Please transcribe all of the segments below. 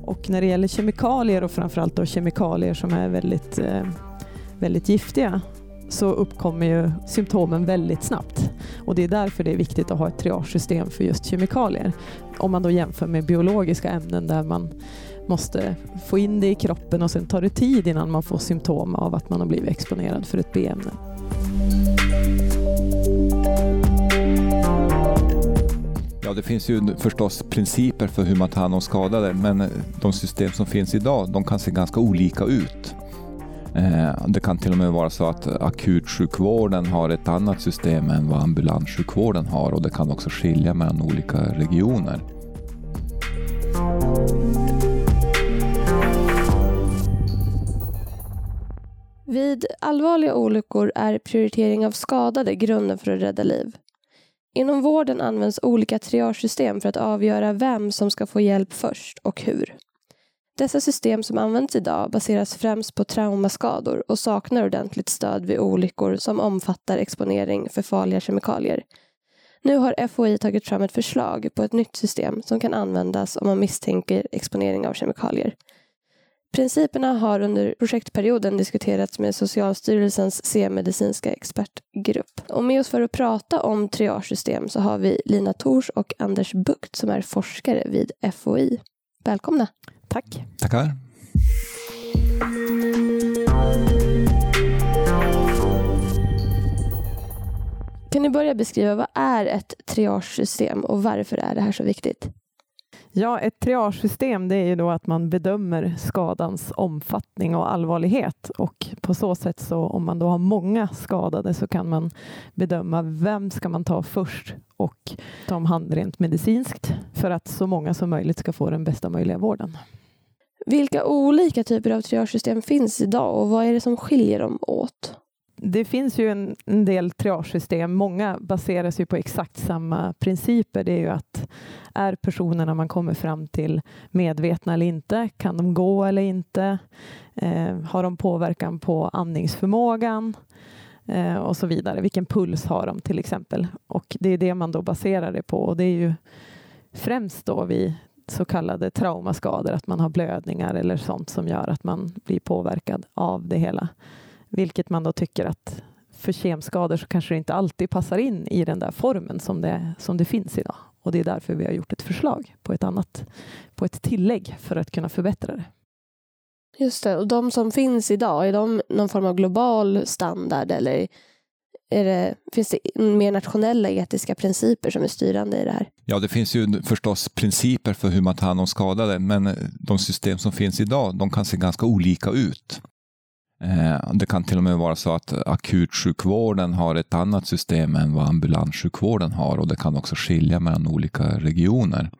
Och när det gäller kemikalier och framförallt då kemikalier som är väldigt, eh, väldigt giftiga så uppkommer ju symptomen väldigt snabbt. Och det är därför det är viktigt att ha ett triagesystem för just kemikalier. Om man då jämför med biologiska ämnen där man måste få in det i kroppen och sen tar det tid innan man får symptom av att man har blivit exponerad för ett B-ämne. Ja, det finns ju förstås principer för hur man tar hand om skadade, men eh, de system som finns idag, de kan se ganska olika ut. Eh, det kan till och med vara så att akutsjukvården har ett annat system än vad ambulanssjukvården har och det kan också skilja mellan olika regioner. Vid allvarliga olyckor är prioritering av skadade grunden för att rädda liv. Inom vården används olika triagesystem för att avgöra vem som ska få hjälp först och hur. Dessa system som används idag baseras främst på traumaskador och saknar ordentligt stöd vid olyckor som omfattar exponering för farliga kemikalier. Nu har FOI tagit fram ett förslag på ett nytt system som kan användas om man misstänker exponering av kemikalier. Principerna har under projektperioden diskuterats med Socialstyrelsens C-medicinska expertgrupp. Och med oss för att prata om triagesystem så har vi Lina Tors och Anders Bukt som är forskare vid FOI. Välkomna! Tack! Tackar! Kan ni börja beskriva vad är ett triagesystem och varför är det här så viktigt? Ja, ett triagesystem det är ju då att man bedömer skadans omfattning och allvarlighet och på så sätt så om man då har många skadade så kan man bedöma vem ska man ta först och ta om hand rent medicinskt för att så många som möjligt ska få den bästa möjliga vården. Vilka olika typer av triagesystem finns idag och vad är det som skiljer dem åt? Det finns ju en, en del triagesystem. Många baseras ju på exakt samma principer. Det är ju att är personerna man kommer fram till medvetna eller inte? Kan de gå eller inte? Eh, har de påverkan på andningsförmågan? Eh, och så vidare. Vilken puls har de till exempel? Och det är det man då baserar det på och det är ju främst då vid så kallade traumaskador, att man har blödningar eller sånt som gör att man blir påverkad av det hela. Vilket man då tycker att för kemskador så kanske det inte alltid passar in i den där formen som det, som det finns idag. Och det är därför vi har gjort ett förslag på ett annat, på ett tillägg för att kunna förbättra det. Just det, och de som finns idag, är de någon form av global standard eller är det, finns det mer nationella etiska principer som är styrande i det här? Ja, det finns ju förstås principer för hur man tar hand om skadade, men de system som finns idag, de kan se ganska olika ut. Eh, det kan till och med vara så att akutsjukvården har ett annat system än vad ambulanssjukvården har och det kan också skilja mellan olika regioner.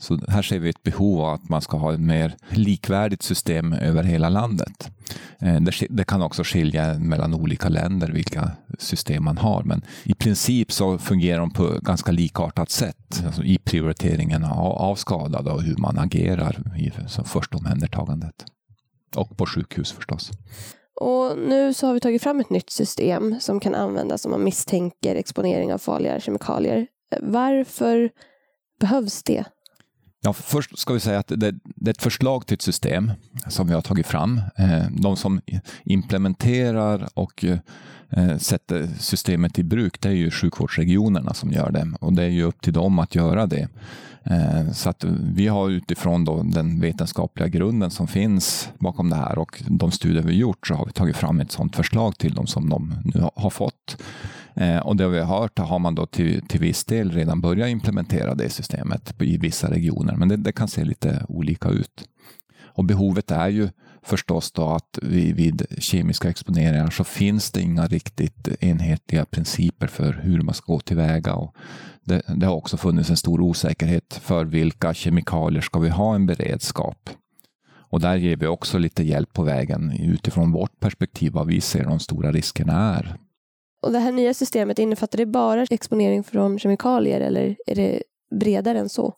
Så här ser vi ett behov av att man ska ha ett mer likvärdigt system över hela landet. Eh, det kan också skilja mellan olika länder vilka system man har, men i princip så fungerar de på ganska likartat sätt alltså i prioriteringen av skadade och hur man agerar i första omhändertagandet. Och på sjukhus förstås. Och nu så har vi tagit fram ett nytt system som kan användas om man misstänker exponering av farliga kemikalier. Varför behövs det? Ja, först ska vi säga att det, det, är ett förslag till ett system som vi har tagit fram. Eh, de som implementerar och eh, sätter systemet i bruk, det är ju sjukvårdsregionerna som gör det och det är ju upp till dem att göra det. Eh, så att vi har utifrån då den vetenskapliga grunden som finns bakom det här och de studier vi gjort så har vi tagit fram ett sådant förslag till dem som de nu har fått. Eh, och det vi har hört har man då till, till viss del redan börjat implementera det systemet i vissa regioner, men det, det kan se lite olika ut. Och behovet är ju förstås då att vid, vid kemiska exponeringar så finns det inga riktigt enhetliga principer för hur man ska gå tillväga. Och det, det har också funnits en stor osäkerhet för vilka kemikalier ska vi ha en beredskap. Och där ger vi också lite hjälp på vägen utifrån vårt perspektiv vad vi ser de stora riskerna är. Och det här nya systemet, innefattar det bara exponering från kemikalier eller är det bredare än så?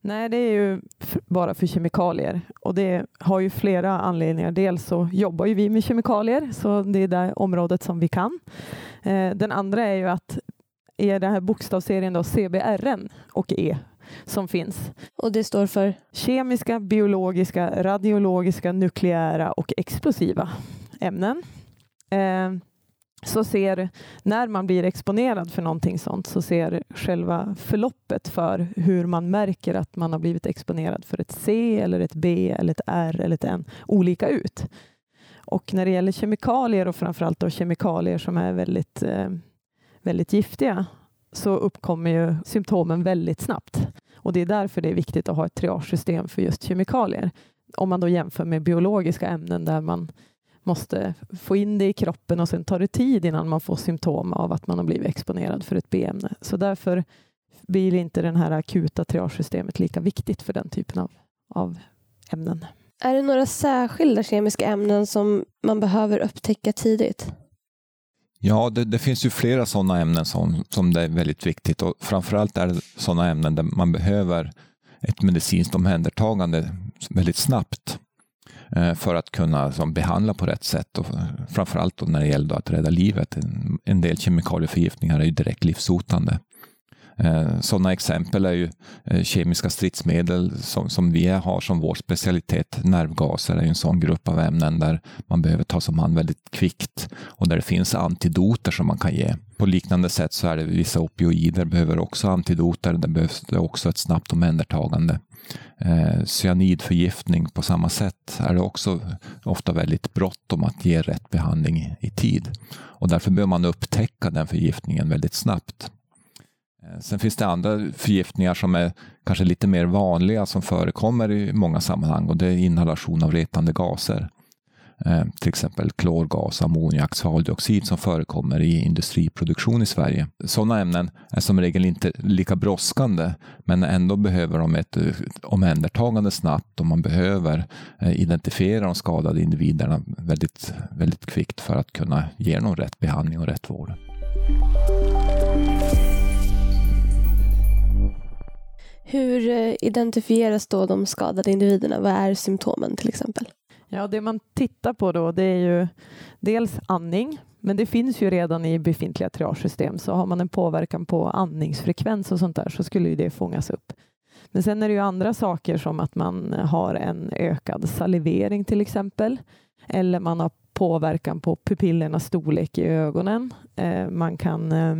Nej, det är ju bara för kemikalier och det har ju flera anledningar. Dels så jobbar ju vi med kemikalier, så det är det området som vi kan. Eh, den andra är ju att är den här bokstavsserien då CBRN och E som finns. Och det står för? Kemiska, biologiska, radiologiska, nukleära och explosiva ämnen. Så ser, när man blir exponerad för någonting sånt, så ser själva förloppet för hur man märker att man har blivit exponerad för ett C, eller ett B, eller ett R eller ett N olika ut. Och när det gäller kemikalier och framförallt då kemikalier som är väldigt, eh, väldigt giftiga så uppkommer ju symptomen väldigt snabbt. Och det är därför det är viktigt att ha ett triagesystem för just kemikalier. Om man då jämför med biologiska ämnen där man måste få in det i kroppen och sen tar det tid innan man får symptom av att man har blivit exponerad för ett B-ämne. Så därför blir inte det här akuta triagesystemet lika viktigt för den typen av, av ämnen. Är det några särskilda kemiska ämnen som man behöver upptäcka tidigt? Ja, det, det, finns ju flera sådana ämnen som, som det är väldigt viktigt och framförallt är det sådana ämnen där man behöver ett medicinskt omhändertagande väldigt snabbt Eh, för att kunna som, behandla på rätt sätt och framförallt när det gäller att rädda livet. En, en del kemikalieförgiftningar är ju direkt livshotande. Eh, sådana exempel är ju eh, kemiska stridsmedel som, som vi har som vår specialitet. Nervgaser är en sån grupp av ämnen där man behöver ta som hand väldigt kvickt och där det finns antidoter som man kan ge. På liknande sätt så är det vissa opioider behöver också antidoter. Det behövs också ett snabbt omhändertagande. Eh, cyanidförgiftning på samma sätt är det också ofta väldigt bråttom att ge rätt behandling i tid. Och därför behöver man upptäcka den förgiftningen väldigt snabbt. Eh, sen finns det andra förgiftningar som är kanske lite mer vanliga som förekommer i många sammanhang och det är inhalation av retande gaser. Eh, till exempel klorgas, ammoniak, svaveldioxid som förekommer i industriproduktion i Sverige. Sådana ämnen är som regel inte lika brådskande men ändå behöver de ett eh, omhändertagande snabbt och man behöver eh, identifiera de skadade individerna väldigt, väldigt kvickt för att kunna ge dem rätt behandling och rätt vård. Hur identifieras då de skadade individerna? Vad är symptomen till exempel? Ja, det man tittar på då det är ju dels andning, men det finns ju redan i befintliga triagesystem så har man en påverkan på andningsfrekvens och sånt där så skulle ju det fångas upp. Men sen är det ju andra saker som att man har en ökad salivering till exempel eller man har påverkan på pupillernas storlek i ögonen. Eh, man kan eh,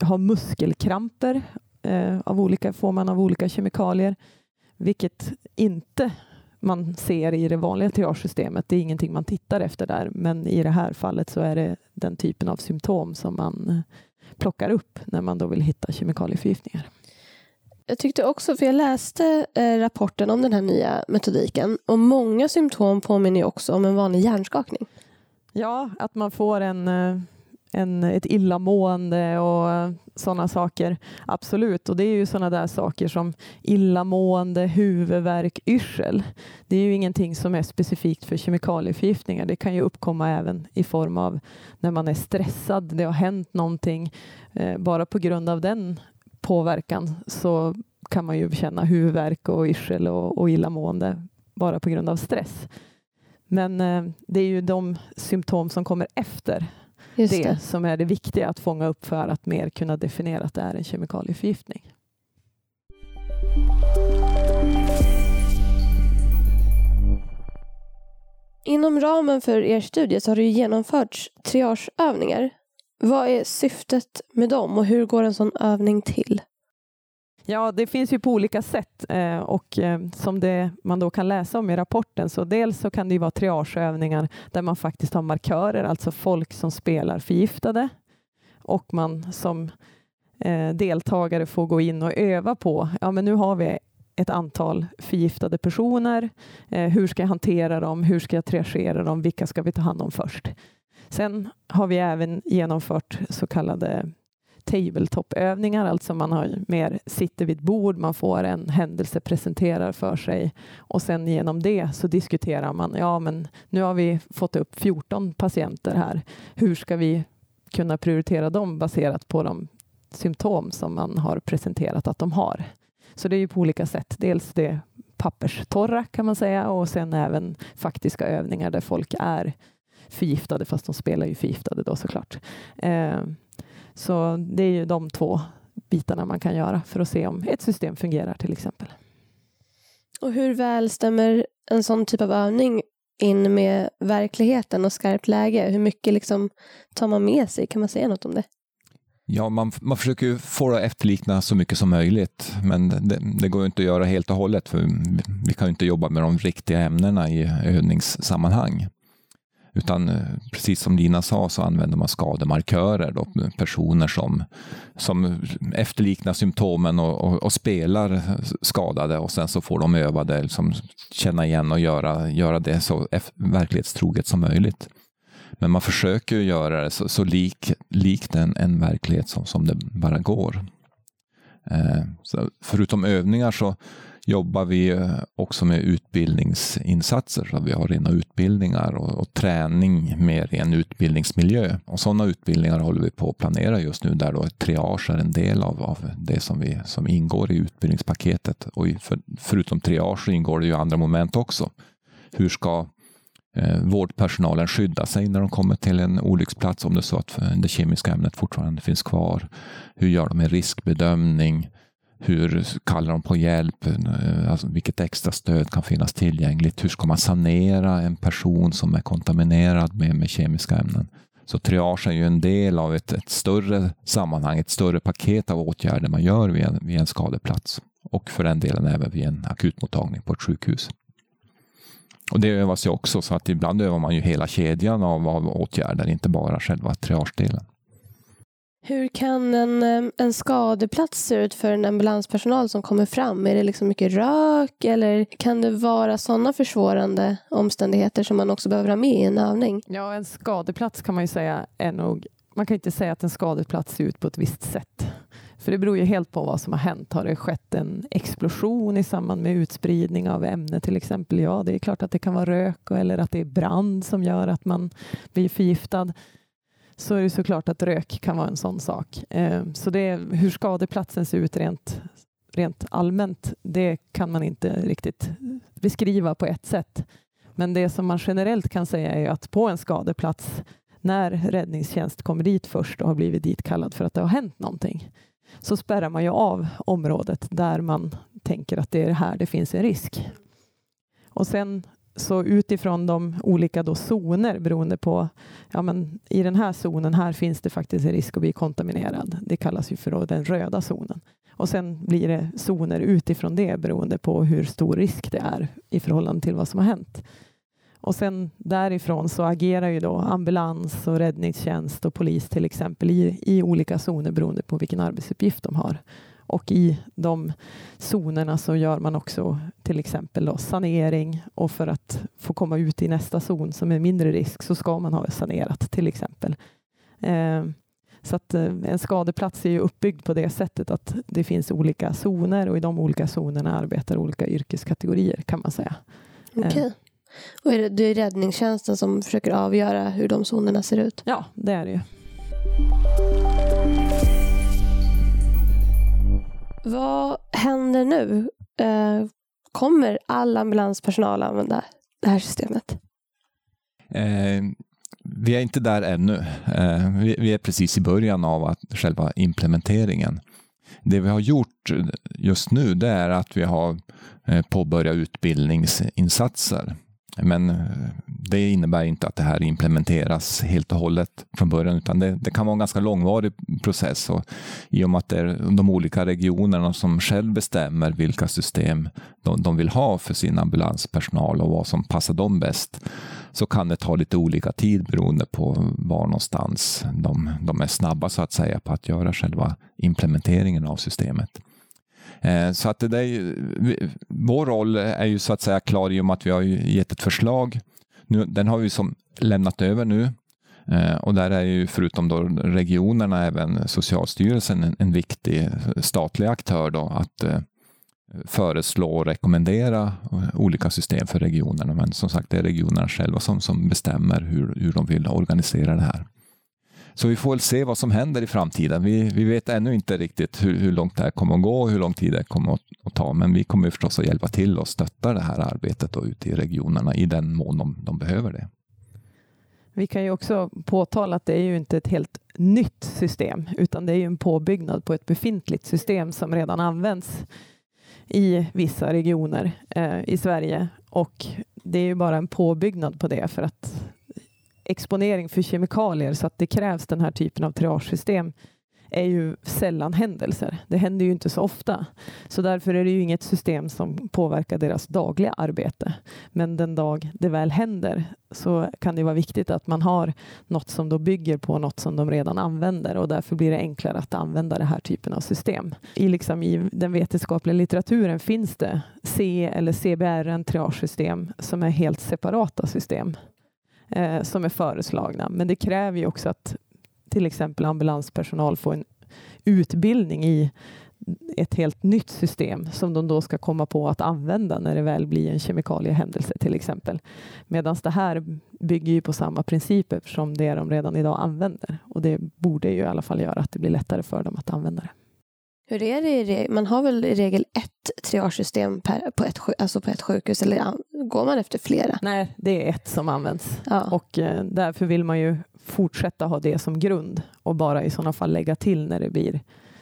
ha muskelkramper eh, av olika, får man av olika kemikalier, vilket inte man ser i det vanliga triagesystemet. Det är ingenting man tittar efter där, men i det här fallet så är det den typen av symptom som man eh, plockar upp när man då vill hitta kemikalieförgiftningar. Jag tyckte också, för jag läste eh, rapporten om den här nya metodiken och många symptom påminner också om en vanlig hjärnskakning. Ja, att man får en eh, en, ett illamående och sådana saker. Absolut, och det är ju sådana där saker som illamående, huvudvärk, yrsel. Det är ju ingenting som är specifikt för kemikalieförgiftningar. Det kan ju uppkomma även i form av när man är stressad, det har hänt någonting. Eh, bara på grund av den påverkan så kan man ju känna huvudvärk och yrsel och, och illamående bara på grund av stress. Men eh, det är ju de symptom som kommer efter det, det, som är det viktiga att fånga upp för att mer kunna definiera att det är en kemikalieförgiftning. Inom ramen för er studie så har det genomförts triageövningar. Vad är syftet med dem och hur går en sån övning till? Ja, det finns ju på olika sätt eh, och eh, som det man då kan läsa om i rapporten så dels så kan det ju vara triageövningar där man faktiskt har markörer, alltså folk som spelar förgiftade och man som eh, deltagare får gå in och öva på, ja men nu har vi ett antal förgiftade personer. hur ska jag hantera dem? Hur ska jag triagera dem? Vilka ska vi ta hand om först? Sen har vi även genomfört så kallade tabletop-övningar, alltså man har mer sitter vid ett bord, man får en händelse presenterad för sig och sen genom det så diskuterar man, ja men nu har vi fått upp 14 patienter här, hur ska vi kunna prioritera dem baserat på de symptom som man har presenterat att de har. Så det är ju på olika sätt. Dels det papperstorra kan man säga och sen även faktiska övningar där folk är förgiftade fast de spelar ju förgiftade då såklart. Eh, så det är ju de två bitarna man kan göra för att se om ett system fungerar till exempel. Och hur väl stämmer en sån typ av övning in med verkligheten och skarpt läge? Hur mycket liksom tar man med sig? Kan man säga något om det? Ja, man, man försöker få det att efterlikna så mycket som möjligt, men det, det går inte att göra helt och hållet, för vi, vi kan inte jobba med de riktiga ämnena i övningssammanhang. Utan eh, precis som Lina sa så använder man skademarkörer, då, personer som, som efterliknar symptomen och, och, och, spelar skadade och sen så får de öva det, liksom, känna igen och göra, göra det så verklighetstroget som möjligt. Men man försöker göra det så, så lik, likt en, en verklighet som, som det bara går. Eh, förutom övningar så jobbar vi också med utbildningsinsatser. Så vi har rena utbildningar och, och träning mer i en utbildningsmiljö. Och sådana utbildningar håller vi på att planera just nu där då triage är en del av, av det som, vi, som ingår i utbildningspaketet. Och för, förutom triage ingår det ju andra moment också. Hur ska eh, vårdpersonalen skydda sig när de kommer till en olycksplats om det är så att eh, det kemiska ämnet fortfarande finns kvar? Hur gör de en riskbedömning? Hur kallar de på hjälp? Alltså vilket extra stöd kan finnas tillgängligt? Hur ska man sanera en person som är kontaminerad med, med kemiska ämnen? Så triage är ju en del av ett, ett, större sammanhang, ett större paket av åtgärder man gör vid en, vid en skadeplats och för den delen även vid en akutmottagning på ett sjukhus. Och Det övas ju också, så att ibland övar man ju hela kedjan av, av åtgärder, inte bara själva triagedelen. Hur kan en, eh, en skadeplats se ut för en ambulanspersonal som kommer fram? Är det liksom mycket rök eller kan det vara sådana försvårande omständigheter som man också behöver ha med i en övning? Ja, en skadeplats kan man ju säga är nog man kan inte säga att en skadeplats ser ut på ett visst sätt. För det beror ju helt på vad som har hänt. Har det skett en explosion i samband med utspridning av ämne till exempel? Ja, det är klart att det kan vara rök eller att det är brand som gör att man blir förgiftad så är det såklart att rök kan vara en sån sak. Eh, så det hur skadeplatsen ser ut rent, rent allmänt, det kan man inte riktigt beskriva på ett sätt. Men det som man generellt kan säga är att på en skadeplats, när räddningstjänst kommer dit först och har blivit ditkallad för att det har hänt någonting, så spärrar man ju av området där man tänker att det är här det finns en risk. Och sen så utifrån de olika då zoner beroende på, ja men i den här zonen här finns det faktiskt en risk att bli kontaminerad. Det kallas ju för den röda zonen. Och sen blir det zoner utifrån det beroende på hur stor risk det är i förhållande till vad som har hänt. Och sen därifrån så agerar ju då ambulans och räddningstjänst och polis till exempel i, i olika zoner beroende på vilken arbetsuppgift de har. Och i de zonerna så gör man också till exempel sanering och för att få komma ut i nästa zon som är mindre risk så ska man ha sanerat till exempel. Eh, så att eh, en skadeplats är ju uppbyggd på det sättet att det finns olika zoner och i de olika zonerna arbetar olika yrkeskategorier kan man säga. Okej. Okay. Och är det, det är räddningstjänsten som försöker avgöra hur de zonerna ser ut? Ja, det är det ju. Vad händer nu? Eh, kommer all ambulanspersonal använda det här systemet? Eh, vi är inte där ännu. Eh, vi, vi, är precis i början av att själva implementeringen. Det vi har gjort just nu det är att vi har eh, påbörjat utbildningsinsatser men eh, det innebär inte att det här implementeras helt och hållet från början, utan det, det kan vara en ganska långvarig process. Och I och med att det är de olika regionerna som själv bestämmer vilka system de, de vill ha för sin ambulanspersonal och vad som passar dem bäst, så kan det ta lite olika tid beroende på var någonstans de, de är snabba så att säga på att göra själva implementeringen av systemet. Eh, så att det där, vår roll är ju så att säga klar i och med att vi har gett ett förslag. Nu, den har vi som lämnat över nu eh, och där är ju förutom då regionerna även Socialstyrelsen en, en viktig statlig aktör då att eh, föreslå och rekommendera olika system för regionerna. Men som sagt, det är regionerna själva som, som bestämmer hur, hur de vill organisera det här. Så vi får väl se vad som händer i framtiden. Vi, vi vet ännu inte riktigt hur, hur långt det här kommer att gå och hur lång tid det kommer att, att ta. Men vi kommer förstås att hjälpa till och stötta det här arbetet då ute i regionerna i den mån de, de behöver det. Vi kan ju också påtala att det är ju inte ett helt nytt system, utan det är ju en påbyggnad på ett befintligt system som redan används i vissa regioner eh, i Sverige. Och det är ju bara en påbyggnad på det för att exponering för kemikalier så att det krävs den här typen av triagesystem är ju sällan händelser. Det händer ju inte så ofta. Så därför är det ju inget system som påverkar deras dagliga arbete. Men den dag det väl händer så kan det vara viktigt att man har något som då bygger på något som de redan använder och därför blir det enklare att använda den här typen av system. I, liksom, i den vetenskapliga litteraturen finns det C eller CBRN-triagesystem som är helt separata system eh, som är föreslagna. Men det kräver ju också att till exempel ambulanspersonal får en utbildning i ett helt nytt system som de då ska komma på att använda när det väl blir en kemikaliehändelse till exempel. Medan det här bygger ju på samma principer som det de redan idag använder och det borde ju i alla fall göra att det blir lättare för dem att använda det. Hur är det? Man har väl i regel ett triagesystem per, på, ett, alltså på ett sjukhus eller går man efter flera? Nej, det är ett som används Ja. och eh, därför vill man ju fortsätta ha det som grund och bara i sådana fall lägga till när det blir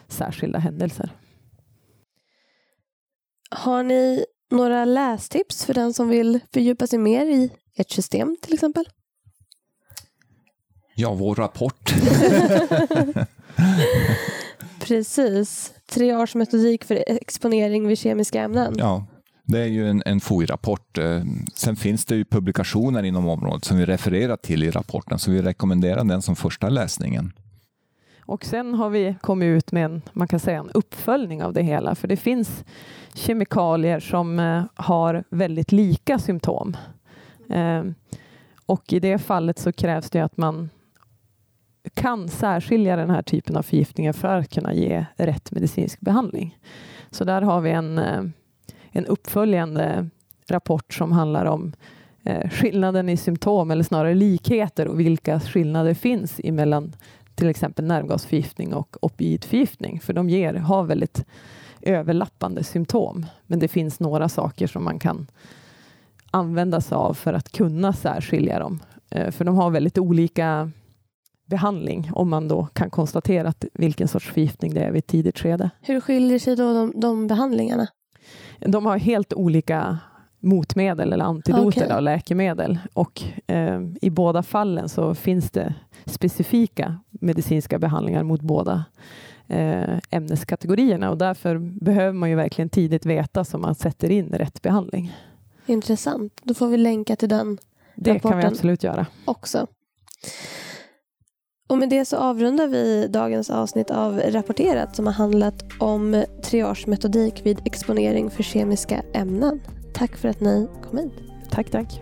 särskilda händelser. Har ni några lästips för den som vill fördjupa sig mer i ert system till exempel? Ja, vår rapport. Precis. Triagemetodik för exponering vid kemiska ämnen. Ja, det är ju en, en FOI-rapport. Eh, sen finns det ju publikationer inom området som vi refererar till i rapporten, så vi rekommenderar den som första läsningen. Och sen har vi kommit ut med en, man kan säga en uppföljning av det hela, för det finns kemikalier som eh, har väldigt lika symptom. Eh, och i det fallet så krävs det att man kan särskilja den här typen av förgiftningar för att kunna ge rätt medicinsk behandling. Så där har vi en, eh, en uppföljande rapport som handlar om eh, skillnaden i symptom, eller snarare likheter och vilka skillnader finns mellan till exempel nervgasförgiftning och opioidförgiftning, för de ger, har väldigt överlappande symptom. Men det finns några saker som man kan använda sig av för att kunna särskilja dem. Eh, för de har väldigt olika behandling om man då kan konstatera att vilken sorts förgiftning det är vid ett tidigt skede. Hur skiljer sig då de, de behandlingarna? De har helt olika motmedel eller antidoter Okej. av läkemedel och eh, i båda fallen så finns det specifika medicinska behandlingar mot båda eh, ämneskategorierna och därför behöver man ju verkligen tidigt veta så man sätter in rätt behandling. Intressant. Då får vi länka till den Det kan vi Rapporten. absolut göra. också. Och med det så avrundar vi dagens avsnitt av Rapporterat som har handlat om triagemetodik vid exponering för kemiska ämnen. Tack för att ni kom hit. Tack, tack.